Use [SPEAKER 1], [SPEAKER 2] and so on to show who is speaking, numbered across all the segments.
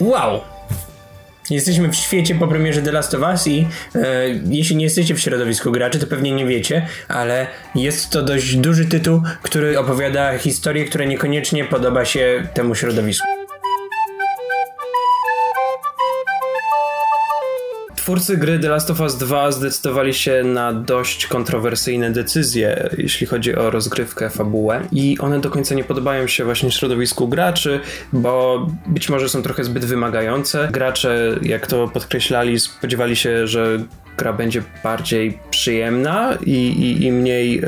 [SPEAKER 1] Wow! Jesteśmy w świecie po premierze The Last of Us i e, jeśli nie jesteście w środowisku graczy, to pewnie nie wiecie, ale jest to dość duży tytuł, który opowiada historię, która niekoniecznie podoba się temu środowisku. Twórcy gry The Last of Us 2 zdecydowali się na dość kontrowersyjne decyzje, jeśli chodzi o rozgrywkę, fabułę i one do końca nie podobają się właśnie środowisku graczy, bo być może są trochę zbyt wymagające. Gracze, jak to podkreślali, spodziewali się, że gra będzie bardziej przyjemna i, i, i mniej, e,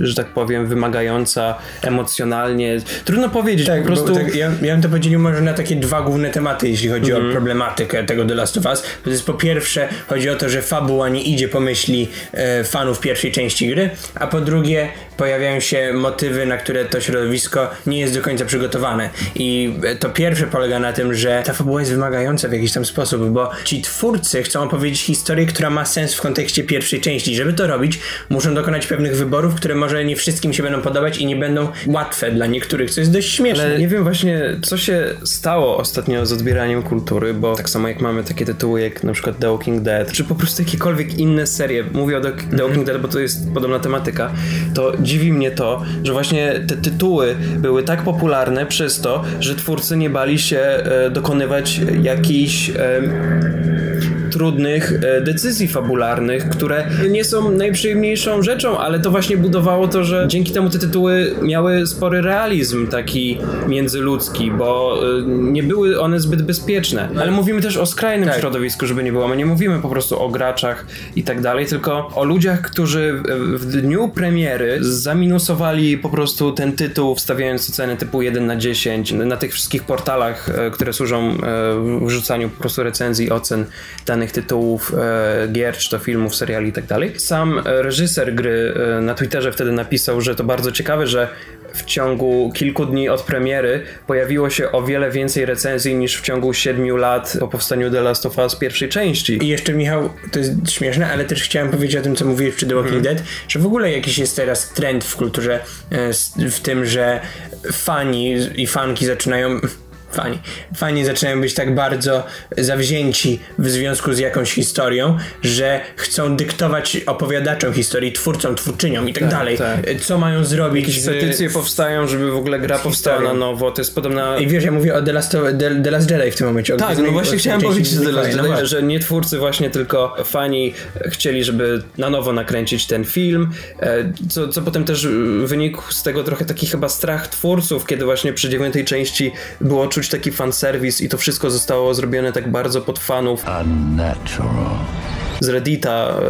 [SPEAKER 1] że tak powiem, wymagająca emocjonalnie. Trudno powiedzieć,
[SPEAKER 2] Tak,
[SPEAKER 1] po prostu...
[SPEAKER 2] tak, ja, ja bym to podzielił może na takie dwa główne tematy, jeśli chodzi o problematykę tego The Last of Us. To jest po pierwsze, chodzi o to, że fabuła nie idzie po myśli e, fanów pierwszej części gry, a po drugie, pojawiają się motywy, na które to środowisko nie jest do końca przygotowane. I to pierwsze polega na tym, że ta fabuła jest wymagająca w jakiś tam sposób, bo ci twórcy chcą opowiedzieć historię, która ma sens w kontekście pierwszej części. Żeby to robić, muszą dokonać pewnych wyborów, które może nie wszystkim się będą podobać i nie będą łatwe dla niektórych, co jest dość śmieszne.
[SPEAKER 1] Ale nie wiem właśnie, co się stało ostatnio z odbieraniem kultury, bo tak samo jak mamy takie tytuły jak na przykład The Walking Dead, czy po prostu jakiekolwiek inne serie, mówię o The, The Walking Dead, bo to jest podobna tematyka, to dziwi mnie to, że właśnie te tytuły były tak popularne przez to, że twórcy nie bali się e, dokonywać jakichś e, trudnych e, decyzji fabularnych, które nie są najprzyjemniejszą rzeczą, ale to właśnie budowało to, że dzięki temu te tytuły miały spory realizm taki międzyludzki, bo e, nie były one zbyt bezpieczne. Ale mówimy też o skrajnym środowisku, żeby nie było. My nie mówimy po prostu o graczach i tak dalej, tylko o ludziach, którzy w- dniu premiery zaminusowali po prostu ten tytuł, wstawiając ocenę typu 1 na 10 na tych wszystkich portalach, e, które służą wrzucaniu po prostu recenzji, ocen danych tytułów, e, gier, czy to filmów, seriali i tak dalej. Sam reżyser gry e, na Twitterze wtedy napisał, że to bardzo ciekawe, że w ciągu kilku dni od premiery pojawiło się o wiele więcej recenzji niż w ciągu 7 lat po powstaniu The Last of Us pierwszej części.
[SPEAKER 2] I jeszcze Michał, to jest śmieszne, ale też chciałem powiedzieć o tym, co mówiłeś przy The Walking Dead, że w ogóle jakiś jest teraz trend w kulturze, e, w tym, że fani i fanki zaczynają. Fani. Fani zaczynają być tak bardzo zawzięci w związku z jakąś historią, że chcą dyktować opowiadaczom historii, twórcom, twórczyniom i tak, dalej,
[SPEAKER 1] tak.
[SPEAKER 2] co mają zrobić.
[SPEAKER 1] Jakieś
[SPEAKER 2] z-
[SPEAKER 1] petycje powstają, żeby w ogóle gra powstała na nowo. To jest podobna
[SPEAKER 2] I wiesz, ja mówię o The Last, of, The, The Last Jedi w tym momencie.
[SPEAKER 1] Tak, no właśnie chciałem powiedzieć,
[SPEAKER 2] Gwiezdnej
[SPEAKER 1] że,
[SPEAKER 2] Wojny. No
[SPEAKER 1] że, że nie twórcy właśnie, tylko fani chcieli, żeby na nowo nakręcić ten film, e, co, co potem też wynikł z tego trochę taki chyba strach twórców, kiedy właśnie przy dziewiątej części było czuć taki fanserwis i to wszystko zostało zrobione tak bardzo pod fanów
[SPEAKER 3] Unnatural.
[SPEAKER 1] z Reddita,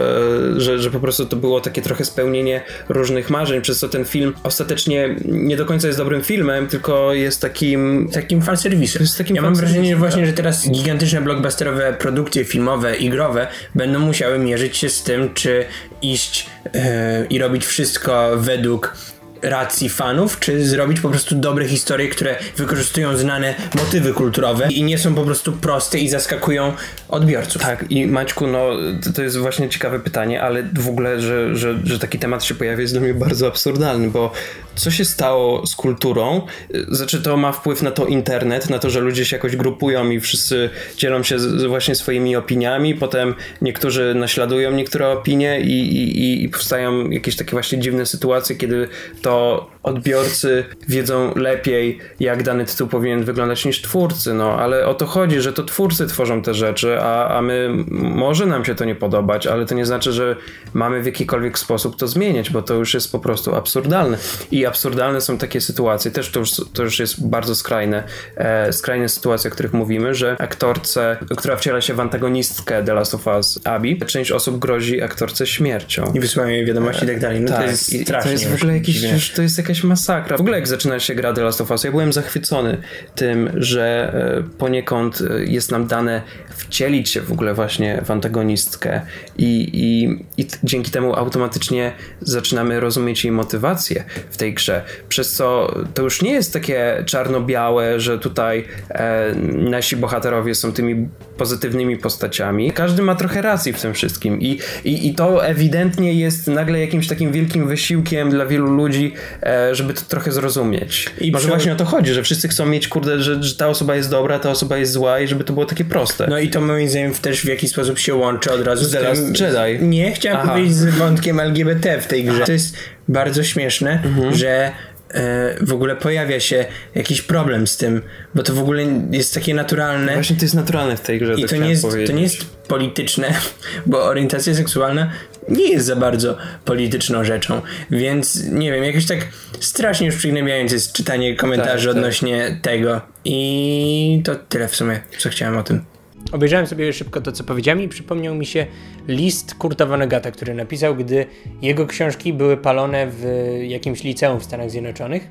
[SPEAKER 1] e, że, że po prostu to było takie trochę spełnienie różnych marzeń, przez co ten film ostatecznie nie do końca jest dobrym filmem, tylko jest takim
[SPEAKER 2] takim fanserwisem.
[SPEAKER 1] jest takim
[SPEAKER 2] ja mam wrażenie że właśnie,
[SPEAKER 1] tak.
[SPEAKER 2] że teraz gigantyczne blockbusterowe produkcje filmowe i growe będą musiały mierzyć się z tym, czy iść e, i robić wszystko według racji fanów, czy zrobić po prostu dobre historie, które wykorzystują znane motywy kulturowe i nie są po prostu proste i zaskakują odbiorców.
[SPEAKER 1] Tak, i Maćku, no to- jest właśnie ciekawe pytanie, ale w ogóle, że, że, że taki temat się pojawia jest dla mnie bardzo absurdalny, bo co się stało z kulturą? Znaczy to ma wpływ na to internet, na to, że ludzie się jakoś grupują i wszyscy dzielą się z, właśnie swoimi opiniami, potem niektórzy naśladują niektóre opinie i, i, i- powstają jakieś takie właśnie dziwne sytuacje, kiedy to odbiorcy wiedzą lepiej, jak dany tytuł powinien wyglądać niż twórcy, no ale o to chodzi, że to twórcy tworzą te rzeczy, a, a my, może nam się to nie podobać, ale to nie znaczy, że mamy w jakikolwiek sposób to zmieniać, bo to już jest po prostu absurdalne. I absurdalne są takie sytuacje, też to już, to już jest bardzo skrajne, e, skrajne sytuacje, o których mówimy, że aktorce, która wciela się w antagonistkę The Last of Us, Abby, część osób grozi aktorce śmiercią.
[SPEAKER 2] I wysyłają jej wiadomości i tak dalej. No to
[SPEAKER 1] Tak,
[SPEAKER 2] jest
[SPEAKER 1] i
[SPEAKER 2] strasznie.
[SPEAKER 1] to jest w ogóle jakiś, już, to jest jakaś masakra. W ogóle jak zaczyna się gra The Last of Us, ja byłem zachwycony tym, że e, poniekąd e, jest nam dane wcielić się w ogóle właśnie w antagonistkę i, i, i dzięki temu automatycznie zaczynamy rozumieć jej motywację w tej grze, przez co to już nie jest takie czarno-białe, że tutaj e, nasi bohaterowie są tymi pozytywnymi postaciami. Każdy ma trochę racji w tym wszystkim i, i, i to ewidentnie jest nagle jakimś takim wielkim wysiłkiem dla wielu ludzi, e, żeby to trochę zrozumieć. I może przy... właśnie o to chodzi, że wszyscy chcą mieć, kurde, że, że ta osoba jest dobra, ta osoba jest zła i żeby to było takie proste.
[SPEAKER 2] No i to moim zdaniem też w jakiś sposób się łączy od razu z,
[SPEAKER 1] z tym... Jedi.
[SPEAKER 2] Nie, chciałem Aha. powiedzieć z wątkiem LGBT w tej grze. To jest bardzo śmieszne, mhm. że e, w ogóle pojawia się jakiś problem z tym, bo to w ogóle jest takie naturalne.
[SPEAKER 1] Właśnie to jest naturalne w tej grze.
[SPEAKER 2] I to, nie jest, to nie jest polityczne, bo orientacja seksualna nie jest za bardzo polityczną rzeczą, więc nie wiem, jakoś tak strasznie już przygnębiające jest czytanie komentarzy tak, tak. odnośnie tak. tego i to tyle w sumie, co chciałem o tym. Obejrzałem sobie szybko to, co powiedziałem i przypomniał mi się list Kurta Vonnegata, który napisał, gdy jego książki były palone w jakimś liceum w Stanach Zjednoczonych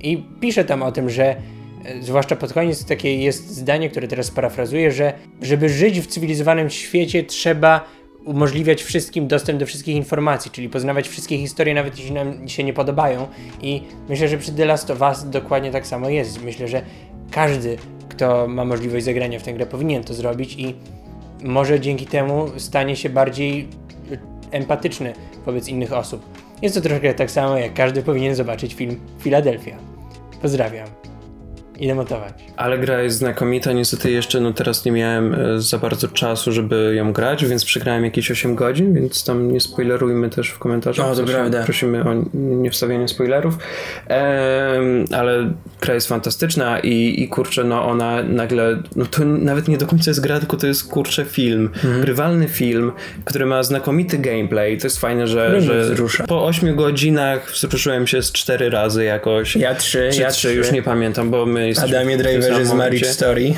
[SPEAKER 2] i pisze tam o tym, że e, zwłaszcza pod koniec takie jest zdanie, które teraz parafrazuję, że żeby żyć w cywilizowanym świecie trzeba umożliwiać wszystkim dostęp do wszystkich informacji, czyli poznawać wszystkie historie, nawet jeśli nam się nie podobają. I myślę, że przy The Last of Us dokładnie tak samo jest. Myślę, że każdy, kto ma możliwość zagrania w tę grę, powinien to zrobić i może dzięki temu stanie się bardziej empatyczny wobec innych osób. Jest to troszkę tak samo, jak każdy powinien zobaczyć film Philadelphia. Pozdrawiam. Idę montować.
[SPEAKER 1] Ale gra jest znakomita. Niestety jeszcze no teraz nie miałem e, za bardzo czasu, żeby ją grać, więc przegrałem jakieś 8 godzin, więc tam nie spoilerujmy też w komentarzach.
[SPEAKER 2] O, to prawda.
[SPEAKER 1] Prosimy o nie wstawianie spoilerów. Ehm, ale gra jest fantastyczna i, i kurczę, no ona nagle, no to nawet nie do końca jest gra, tylko to jest kurczę film. Mhm. Film, który ma znakomity gameplay. To jest fajne, że, że po 8 godzinach wzruszyłem się z 4 razy jakoś.
[SPEAKER 2] Ja 3,
[SPEAKER 1] ja 3, już nie pamiętam, bo my
[SPEAKER 2] Adamie Driverze z Marriage Story.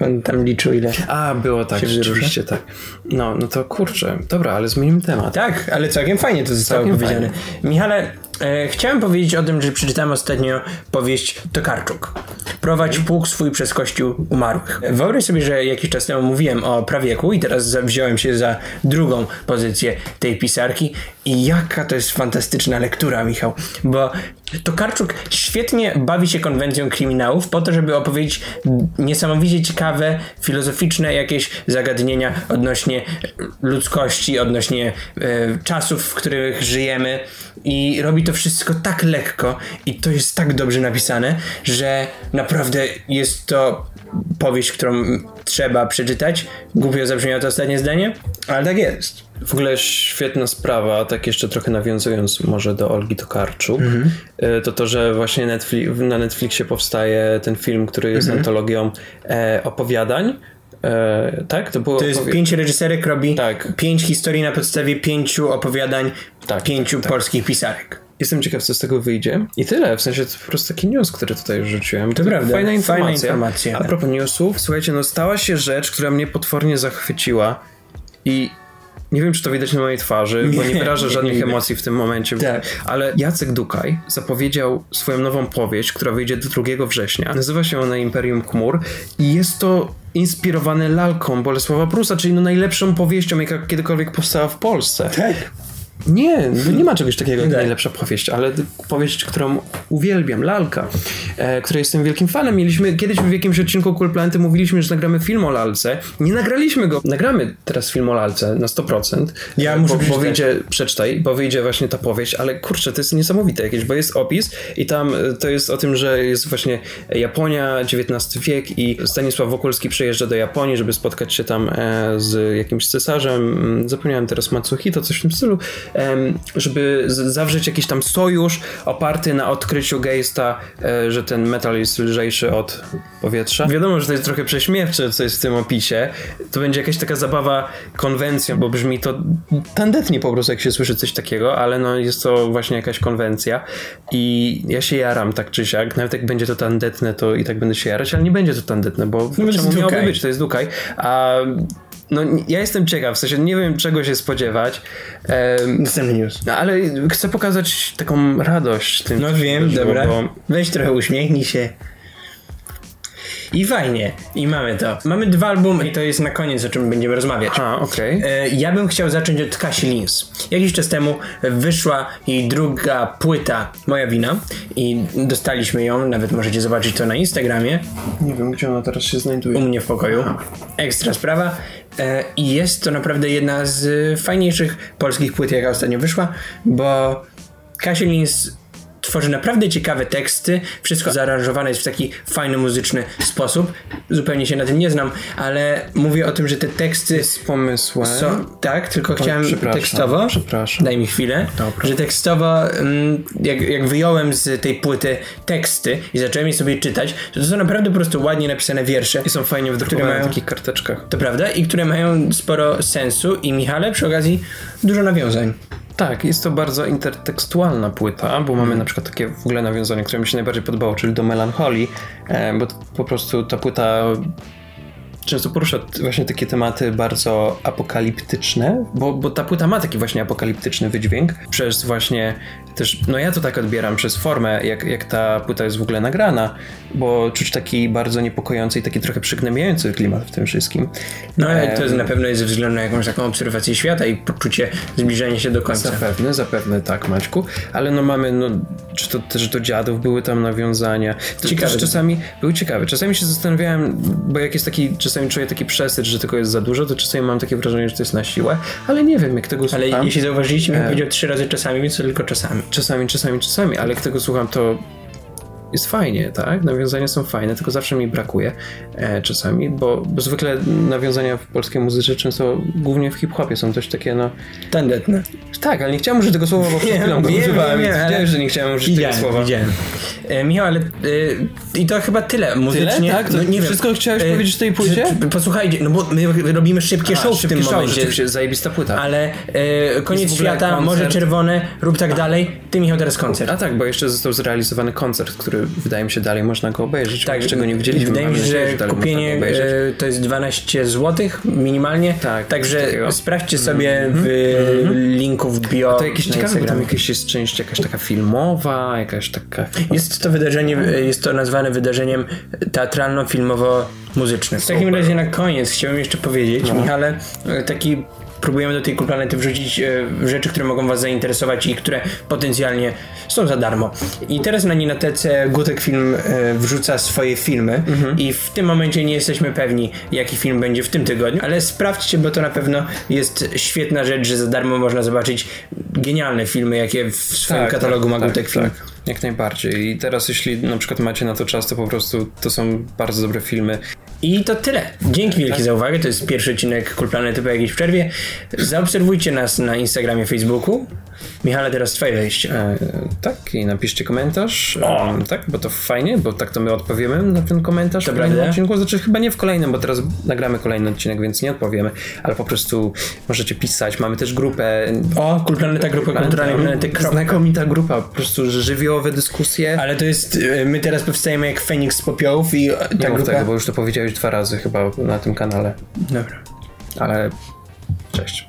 [SPEAKER 2] On tam liczył ile.
[SPEAKER 1] A, było tak, rzeczywiście tak. No, no to kurczę. Dobra, ale zmienimy temat.
[SPEAKER 2] Tak, ale całkiem fajnie to zostało całkiem powiedziane. Fajnie. Michale, e, chciałem powiedzieć o tym, że przeczytałem ostatnio powieść Tokarczuk. Prowadź pług swój przez kościół umarłych. Wyobraź sobie, że jakiś czas temu mówiłem o prawieku i teraz wziąłem się za drugą pozycję tej pisarki i jaka to jest fantastyczna lektura, Michał, bo Tokarczuk świetnie bawi się konwencją kryminałów po to, żeby opowiedzieć niesamowicie ciekawe, filozoficzne jakieś zagadnienia odnośnie ludzkości, odnośnie e, czasów, w których żyjemy. I robi to wszystko tak lekko i to jest tak dobrze napisane, że naprawdę jest to powieść, którą trzeba przeczytać. Głupio zabrzmiało to ostatnie zdanie, ale tak jest.
[SPEAKER 1] W ogóle świetna sprawa, tak jeszcze trochę nawiązując może do Olgi Tokarczuk, mhm. E, to to, że właśnie Netflix, na Netflixie powstaje ten film, który jest mhm. antologią e, opowiadań, E, tak?
[SPEAKER 2] To, było to jest pięć reżyserek robi tak. pięć historii na podstawie pięciu opowiadań tak, pięciu tak. polskich pisarek.
[SPEAKER 1] Jestem ciekaw, co z tego wyjdzie. I tyle, w sensie to po prostu taki news, który tutaj rzuciłem.
[SPEAKER 2] To, prawda.
[SPEAKER 1] Fajna informacja.
[SPEAKER 2] Fajna informacja.
[SPEAKER 1] A propos newsów, słuchajcie, no stała się rzecz, która mnie potwornie zachwyciła i nie wiem, czy to widać na mojej twarzy, nie, bo nie wyrażę nie, żadnych nie, emocji w tym momencie. Tak. Ale Jacek Dukaj zapowiedział swoją nową powieść, która wyjdzie do 2 września. Nazywa się ona Imperium Chmur i jest to inspirowane lalką Bolesława Prusa, czyli no najlepszą powieścią, jaka kiedykolwiek powstała w Polsce.
[SPEAKER 2] Tak.
[SPEAKER 1] Nie, no nie ma czegoś takiego jak najlepsza powieść, ale powieść, którą uwielbiam, Lalka, e, której jestem wielkim fanem. Mieliśmy kiedyś w jakimś odcinku Cool Planety mówiliśmy, że nagramy film o Lalce. Nie nagraliśmy go. Nagramy teraz film o Lalce na 100%.
[SPEAKER 2] Ja muszę
[SPEAKER 1] bo, bo wyjdzie, przeczytaj, bo wyjdzie właśnie ta powieść, ale kurczę, to jest niesamowite jakieś, bo jest opis i tam e, to jest o tym, że jest właśnie Japonia, XIX wiek i Stanisław Wokulski przyjeżdża do Japonii, żeby spotkać się tam e, z jakimś cesarzem. Mm, zapomniałem teraz Matsuhito, coś w tym stylu żeby zawrzeć jakiś tam sojusz oparty na odkryciu Geista, e, że ten metal jest lżejszy od powietrza. Wiadomo, że to jest trochę prześmiewcze, co jest w tym opisie. To będzie jakaś taka zabawa konwencją, bo brzmi to tandetnie po prostu, jak się słyszy coś takiego, ale no jest to właśnie jakaś konwencja i ja się jaram tak czy siak. Nawet jak będzie to tandetne, to i tak będę się jarać, ale nie będzie to tandetne, bo no czemu miałoby być? To jest Dukaj. A no ja jestem ciekaw, w sensie nie wiem czego się spodziewać.
[SPEAKER 2] Następny news.
[SPEAKER 1] No, ale chcę pokazać taką radość tym.
[SPEAKER 2] No wiem, dobra. Bo... Weź trochę uśmiechnij się. I fajnie, i mamy to. Mamy dwa albumy i to jest na koniec, o czym będziemy rozmawiać.
[SPEAKER 1] A, okej.
[SPEAKER 2] E, Ja bym chciał zacząć od Kasi Lins. Jakiś czas temu wyszła jej druga płyta Moja Wina i dostaliśmy ją, nawet możecie zobaczyć to na Instagramie,
[SPEAKER 1] Nie wiem, gdzie ona teraz się
[SPEAKER 2] u
[SPEAKER 1] znajduje.
[SPEAKER 2] mnie w pokoju. Ekstra sprawa. E, I jest to naprawdę jedna z fajniejszych polskich płyt, jaka ostatnio wyszła, bo Kasia Lins tworzy naprawdę ciekawe teksty, wszystko zaaranżowane jest w taki fajny muzyczny sposób. Zupełnie się na tym nie znam, ale mówię o tym, że te teksty
[SPEAKER 1] Z pomysłem.
[SPEAKER 2] są, tak, tylko chciałem
[SPEAKER 1] przepraszam,
[SPEAKER 2] tekstowo.
[SPEAKER 1] przepraszam.
[SPEAKER 2] Daj mi chwilę.
[SPEAKER 1] Dobra.
[SPEAKER 2] Że tekstowo, mm, jak, jak wyjąłem z tej płyty teksty i zacząłem je sobie czytać, to to są naprawdę po prostu ładnie napisane wiersze.
[SPEAKER 1] I są fajnie wydrukowane
[SPEAKER 2] mają-
[SPEAKER 1] w takich karteczkach.
[SPEAKER 2] To prawda? I które mają sporo sensu i Michale przy okazji dużo nawiązań.
[SPEAKER 1] Tak, jest to bardzo intertekstualna płyta, bo mamy na przykład takie w ogóle nawiązanie, które mi się najbardziej podobało, czyli do melancholii, e, bo po prostu ta płyta często porusza właśnie takie tematy bardzo apokaliptyczne, bo, bo ta płyta ma taki właśnie apokaliptyczny wydźwięk, przez właśnie też, no ja to tak odbieram przez formę, jak, jak ta płyta jest w ogóle nagrana, bo czuć taki bardzo niepokojący i taki trochę przygnębiający klimat w tym wszystkim.
[SPEAKER 2] No ale to jest na pewno jest ze względu na jakąś taką obserwację świata i poczucie zbliżania się do końca.
[SPEAKER 1] Zapewne, zapewne tak, Maćku, ale no mamy, no, czy to też do dziadów były tam nawiązania. To
[SPEAKER 2] Ciekawe.
[SPEAKER 1] Też czasami były ciekawe. Czasami się zastanawiałem, bo jak jest taki, czasami czuję taki przesyt, że tego jest za dużo, to czasami mam takie wrażenie, że to jest na siłę, ale nie wiem, jak tego
[SPEAKER 2] Ale
[SPEAKER 1] słucham.
[SPEAKER 2] jeśli zauważyliście, bym powiedział trzy razy czasami, więc to tylko czasami.
[SPEAKER 1] Czasami, czasami, czasami, ale jak tego słucham, to jest fajnie, tak? Nawiązania są fajne, tylko zawsze mi brakuje e, czasami, bo, bo zwykle nawiązania w polskiej muzyce często, głównie w hip-hopie są dość takie, no,
[SPEAKER 2] Tandetne.
[SPEAKER 1] tak, ale nie chciałem użyć tego słowa, bo przed chwilą go używałem, więc
[SPEAKER 2] ale-
[SPEAKER 1] że nie chciałem użyć tego
[SPEAKER 2] Widziałem,
[SPEAKER 1] słowa.
[SPEAKER 2] widziałem. E, Michał, ale e, i to chyba tyle. Muzycznie,
[SPEAKER 1] Tak? To
[SPEAKER 2] no, nie
[SPEAKER 1] wszystko
[SPEAKER 2] wiem.
[SPEAKER 1] chciałeś
[SPEAKER 2] E,
[SPEAKER 1] powiedzieć o tej płycie?
[SPEAKER 2] czy- Posłuchajcie, no bo my robimy szybkie
[SPEAKER 1] A,
[SPEAKER 2] show w
[SPEAKER 1] szybki
[SPEAKER 2] tym
[SPEAKER 1] show,
[SPEAKER 2] momencie.
[SPEAKER 1] zajebista płyta.
[SPEAKER 2] Ale e, koniec
[SPEAKER 1] w
[SPEAKER 2] świata,
[SPEAKER 1] koncert.
[SPEAKER 2] Morze Czerwone, rób tak dalej. Ty Michał teraz koncert.
[SPEAKER 1] A tak, bo jeszcze został zrealizowany koncert, który wydaje mi się dalej można go obejrzeć,
[SPEAKER 2] Tak,
[SPEAKER 1] czego nie widzieliśmy.
[SPEAKER 2] Wydaje mi się, że kupienie e, to jest 12 zł minimalnie.
[SPEAKER 1] Tak,
[SPEAKER 2] Także
[SPEAKER 1] takiego.
[SPEAKER 2] sprawdźcie sobie w linku w bio.
[SPEAKER 1] To jakieś ciekawe, bo tam jakieś jest część jakaś taka filmowa, jakaś taka...
[SPEAKER 2] Jest to wydarzenie, jest to nazwane wydarzeniem teatralno-filmowo-muzycznym. W takim razie na koniec chciałbym jeszcze powiedzieć,
[SPEAKER 1] No.
[SPEAKER 2] Michale, e, taki próbujemy do tej planety wrzucić e, rzeczy, które mogą was zainteresować i które potencjalnie są za darmo. I teraz na Ninatece Gutek Film e, wrzuca swoje filmy
[SPEAKER 1] Mhm.
[SPEAKER 2] i w tym momencie nie jesteśmy pewni, jaki film będzie w tym tygodniu, ale sprawdźcie, bo to na pewno jest świetna rzecz, że za darmo można zobaczyć genialne filmy, jakie w swoim katalogu ma Gutek Film.
[SPEAKER 1] Tak, jak najbardziej. I teraz jeśli na przykład macie na to czas, to po prostu to są bardzo dobre filmy.
[SPEAKER 2] I to tyle. Dzięki wielkie za uwagę. To jest pierwszy odcinek Kul Planety po jakiejś przerwie. Zaobserwujcie nas na Instagramie, Facebooku. Michale, teraz twoje wejście.
[SPEAKER 1] E, tak, i napiszcie komentarz. E, tak, bo to fajnie, bo tak to my odpowiemy na ten komentarz
[SPEAKER 2] To
[SPEAKER 1] w kolejnym
[SPEAKER 2] prawda.
[SPEAKER 1] odcinku. Znaczy chyba nie w kolejnym, bo teraz nagramy kolejny odcinek, więc nie odpowiemy, ale po prostu możecie pisać. Mamy też grupę.
[SPEAKER 2] O, Kul Planeta, Grupa Kulturalnej Planety. Krop.
[SPEAKER 1] Znakomita grupa, po prostu żywiołowe dyskusje.
[SPEAKER 2] Ale to jest, y, my teraz powstajemy jak Feniks z popiołów i ta
[SPEAKER 1] nie
[SPEAKER 2] grupa...
[SPEAKER 1] tego, bo już to powiedziałeś dwa razy chyba na tym kanale.
[SPEAKER 2] Dobra.
[SPEAKER 1] Ale cześć.